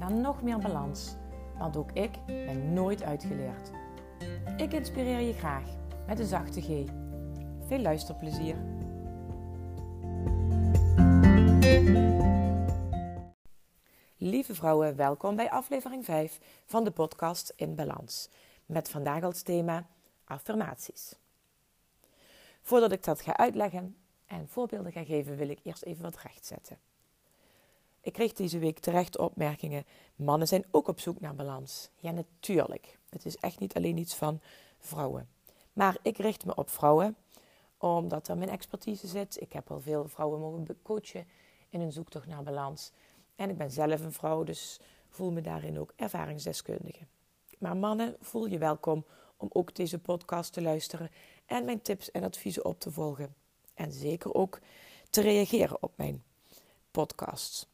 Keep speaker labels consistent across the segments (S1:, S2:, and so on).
S1: naar nog meer balans. Want ook ik ben nooit uitgeleerd. Ik inspireer je graag met een zachte G. Veel luisterplezier. Lieve vrouwen, welkom bij aflevering 5 van de podcast In Balans. Met vandaag als thema affirmaties. Voordat ik dat ga uitleggen en voorbeelden ga geven, wil ik eerst even wat rechtzetten. Ik kreeg deze week terecht opmerkingen. Mannen zijn ook op zoek naar balans. Ja, natuurlijk. Het is echt niet alleen iets van vrouwen. Maar ik richt me op vrouwen, omdat er mijn expertise zit. Ik heb al veel vrouwen mogen coachen in hun zoektocht naar balans. En ik ben zelf een vrouw, dus voel me daarin ook ervaringsdeskundige. Maar mannen, voel je welkom om ook deze podcast te luisteren en mijn tips en adviezen op te volgen. En zeker ook te reageren op mijn podcasts.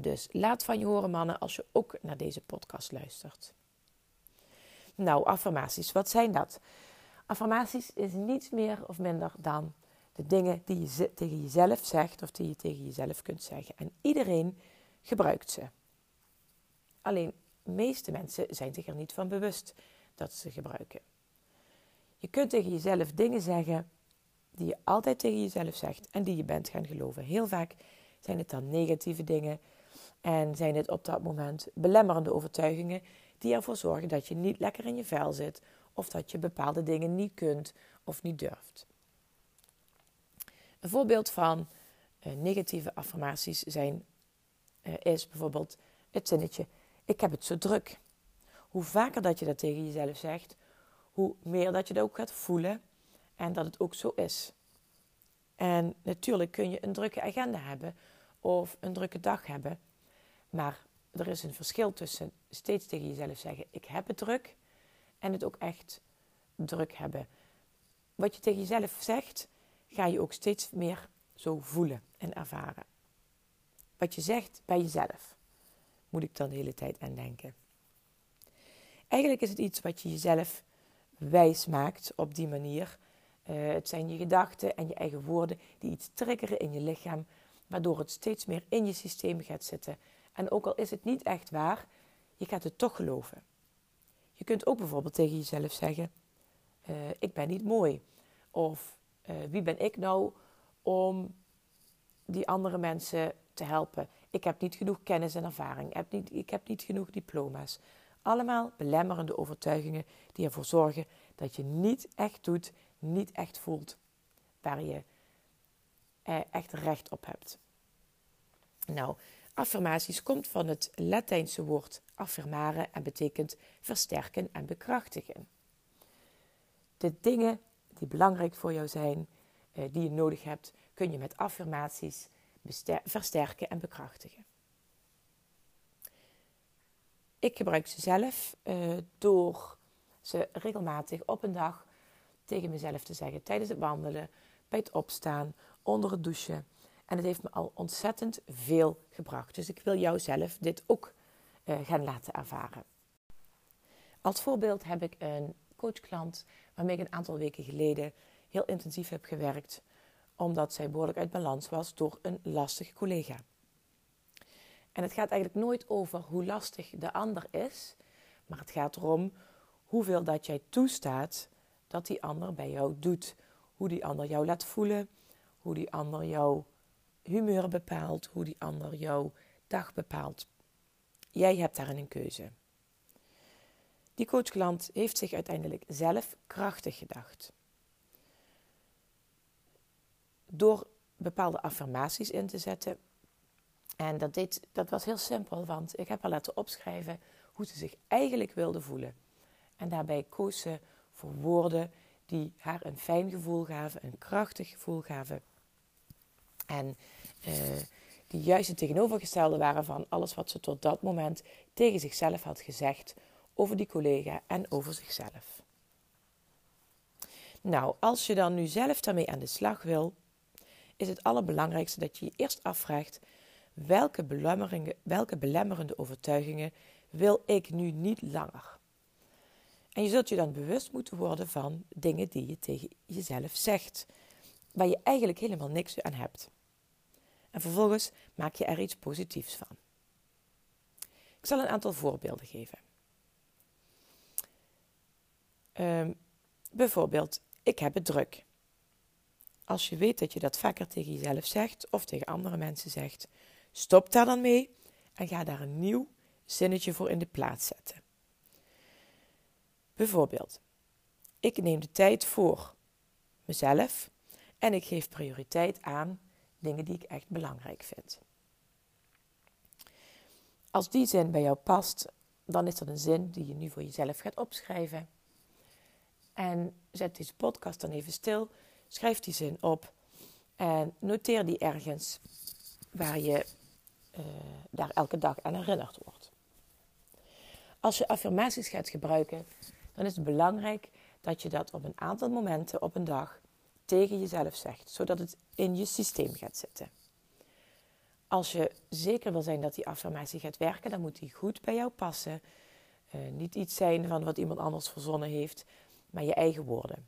S1: Dus laat van je horen, mannen, als je ook naar deze podcast luistert. Nou, affirmaties, wat zijn dat? Affirmaties is niets meer of minder dan de dingen die je tegen jezelf zegt of die je tegen jezelf kunt zeggen. En iedereen gebruikt ze. Alleen, de meeste mensen zijn zich er niet van bewust dat ze gebruiken. Je kunt tegen jezelf dingen zeggen die je altijd tegen jezelf zegt en die je bent gaan geloven. Heel vaak zijn het dan negatieve dingen en zijn het op dat moment belemmerende overtuigingen die ervoor zorgen dat je niet lekker in je vel zit of dat je bepaalde dingen niet kunt of niet durft. Een voorbeeld van uh, negatieve affirmaties zijn, uh, is bijvoorbeeld het zinnetje: Ik heb het zo druk. Hoe vaker dat je dat tegen jezelf zegt, hoe meer dat je dat ook gaat voelen en dat het ook zo is. En natuurlijk kun je een drukke agenda hebben of een drukke dag hebben. Maar er is een verschil tussen steeds tegen jezelf zeggen: Ik heb het druk. En het ook echt druk hebben. Wat je tegen jezelf zegt, ga je ook steeds meer zo voelen en ervaren. Wat je zegt bij jezelf, moet ik dan de hele tijd aan denken. Eigenlijk is het iets wat je jezelf wijs maakt op die manier. Uh, het zijn je gedachten en je eigen woorden die iets triggeren in je lichaam, waardoor het steeds meer in je systeem gaat zitten en ook al is het niet echt waar, je gaat het toch geloven. Je kunt ook bijvoorbeeld tegen jezelf zeggen: uh, Ik ben niet mooi. Of uh, wie ben ik nou om die andere mensen te helpen? Ik heb niet genoeg kennis en ervaring. Ik heb niet, ik heb niet genoeg diploma's. Allemaal belemmerende overtuigingen die ervoor zorgen dat je niet echt doet, niet echt voelt waar je eh, echt recht op hebt. Nou, Affirmaties komt van het Latijnse woord affirmare en betekent versterken en bekrachtigen. De dingen die belangrijk voor jou zijn, eh, die je nodig hebt, kun je met affirmaties versterken en bekrachtigen. Ik gebruik ze zelf uh, door ze regelmatig op een dag tegen mezelf te zeggen tijdens het wandelen, bij het opstaan, onder het douchen en het heeft me al ontzettend veel gebracht. Dus ik wil jou zelf dit ook uh, gaan laten ervaren. Als voorbeeld heb ik een coachklant waarmee ik een aantal weken geleden heel intensief heb gewerkt, omdat zij behoorlijk uit balans was door een lastige collega. En het gaat eigenlijk nooit over hoe lastig de ander is, maar het gaat erom hoeveel dat jij toestaat dat die ander bij jou doet. Hoe die ander jou laat voelen, hoe die ander jou humeur bepaalt, hoe die ander jouw dag bepaalt. Jij hebt daarin een keuze. Die coachklant heeft zich uiteindelijk zelf krachtig gedacht. Door bepaalde affirmaties in te zetten. En dat, deed, dat was heel simpel, want ik heb haar laten opschrijven hoe ze zich eigenlijk wilde voelen. En daarbij koos ze voor woorden die haar een fijn gevoel gaven, een krachtig gevoel gaven. En uh, die juist het tegenovergestelde waren van alles wat ze tot dat moment tegen zichzelf had gezegd over die collega en over zichzelf. Nou, als je dan nu zelf daarmee aan de slag wil, is het allerbelangrijkste dat je je eerst afvraagt: welke, welke belemmerende overtuigingen wil ik nu niet langer? En je zult je dan bewust moeten worden van dingen die je tegen jezelf zegt, waar je eigenlijk helemaal niks aan hebt. En vervolgens maak je er iets positiefs van. Ik zal een aantal voorbeelden geven. Um, bijvoorbeeld, ik heb het druk. Als je weet dat je dat vaker tegen jezelf zegt of tegen andere mensen zegt, stop daar dan mee en ga daar een nieuw zinnetje voor in de plaats zetten. Bijvoorbeeld, ik neem de tijd voor mezelf en ik geef prioriteit aan dingen die ik echt belangrijk vind. Als die zin bij jou past, dan is dat een zin die je nu voor jezelf gaat opschrijven. En zet deze podcast dan even stil, schrijf die zin op en noteer die ergens waar je uh, daar elke dag aan herinnerd wordt. Als je affirmaties gaat gebruiken, dan is het belangrijk dat je dat op een aantal momenten op een dag tegen jezelf zegt, zodat het in je systeem gaat zitten. Als je zeker wil zijn dat die affirmatie gaat werken, dan moet die goed bij jou passen. Uh, niet iets zijn van wat iemand anders verzonnen heeft, maar je eigen woorden.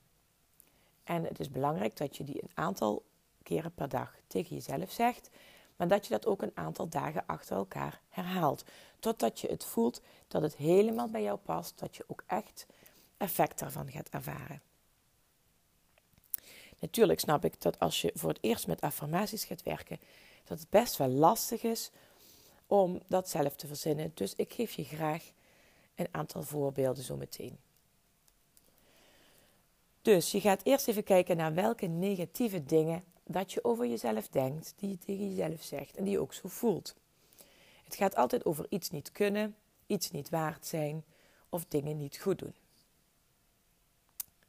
S1: En het is belangrijk dat je die een aantal keren per dag tegen jezelf zegt, maar dat je dat ook een aantal dagen achter elkaar herhaalt. Totdat je het voelt dat het helemaal bij jou past, dat je ook echt effect daarvan gaat ervaren. Natuurlijk snap ik dat als je voor het eerst met affirmaties gaat werken, dat het best wel lastig is om dat zelf te verzinnen. Dus ik geef je graag een aantal voorbeelden zo meteen. Dus je gaat eerst even kijken naar welke negatieve dingen dat je over jezelf denkt, die je tegen jezelf zegt en die je ook zo voelt. Het gaat altijd over iets niet kunnen, iets niet waard zijn of dingen niet goed doen.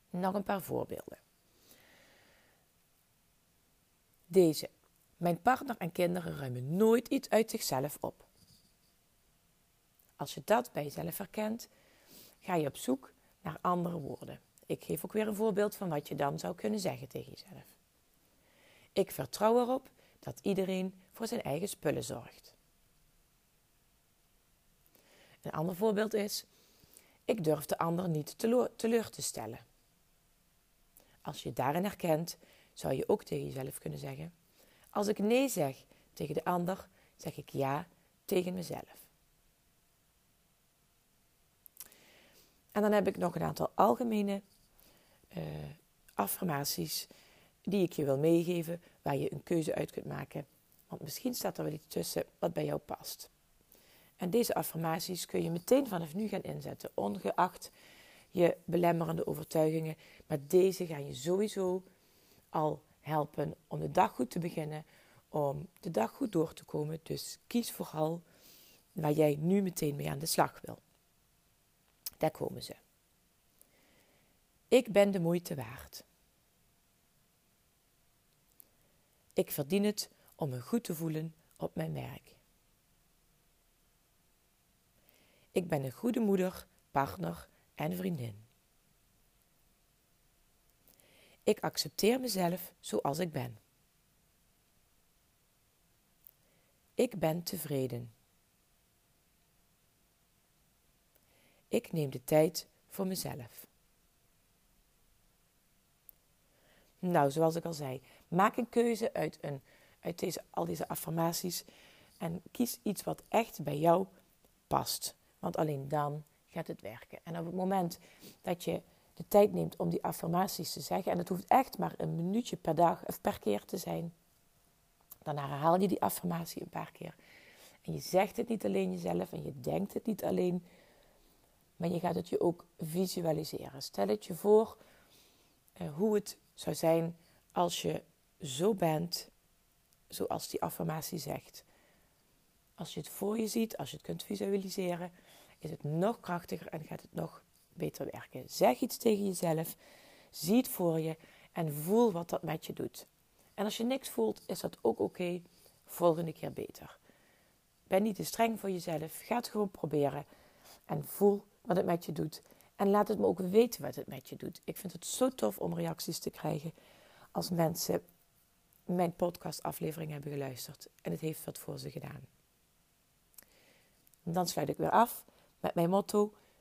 S1: Nog een paar voorbeelden. Deze. Mijn partner en kinderen ruimen nooit iets uit zichzelf op. Als je dat bij jezelf herkent, ga je op zoek naar andere woorden. Ik geef ook weer een voorbeeld van wat je dan zou kunnen zeggen tegen jezelf. Ik vertrouw erop dat iedereen voor zijn eigen spullen zorgt. Een ander voorbeeld is: ik durf de ander niet teleur te stellen. Als je daarin herkent, zou je ook tegen jezelf kunnen zeggen: Als ik nee zeg tegen de ander, zeg ik ja tegen mezelf. En dan heb ik nog een aantal algemene uh, affirmaties die ik je wil meegeven, waar je een keuze uit kunt maken. Want misschien staat er wel iets tussen wat bij jou past. En deze affirmaties kun je meteen vanaf nu gaan inzetten, ongeacht je belemmerende overtuigingen. Maar deze gaan je sowieso al helpen om de dag goed te beginnen, om de dag goed door te komen. Dus kies vooral waar jij nu meteen mee aan de slag wil. Daar komen ze. Ik ben de moeite waard. Ik verdien het om me goed te voelen op mijn werk. Ik ben een goede moeder, partner en vriendin. Ik accepteer mezelf zoals ik ben. Ik ben tevreden. Ik neem de tijd voor mezelf. Nou, zoals ik al zei, maak een keuze uit, een, uit deze, al deze affirmaties en kies iets wat echt bij jou past. Want alleen dan gaat het werken. En op het moment dat je de tijd neemt om die affirmaties te zeggen, en het hoeft echt maar een minuutje per dag of per keer te zijn, dan herhaal je die affirmatie een paar keer. En je zegt het niet alleen jezelf en je denkt het niet alleen, maar je gaat het je ook visualiseren. Stel het je voor uh, hoe het zou zijn als je zo bent zoals die affirmatie zegt. Als je het voor je ziet, als je het kunt visualiseren, is het nog krachtiger en gaat het nog beter werken. Zeg iets tegen jezelf, zie het voor je en voel wat dat met je doet. En als je niks voelt, is dat ook oké. volgende keer beter. Ben niet te streng voor jezelf. Ga het gewoon proberen. En voel wat het met je doet. En laat het me ook weten wat het met je doet. Ik vind het zo tof om reacties te krijgen als mensen mijn podcastaflevering hebben geluisterd. En het heeft wat voor ze gedaan. dan sluit ik weer af met mijn motto: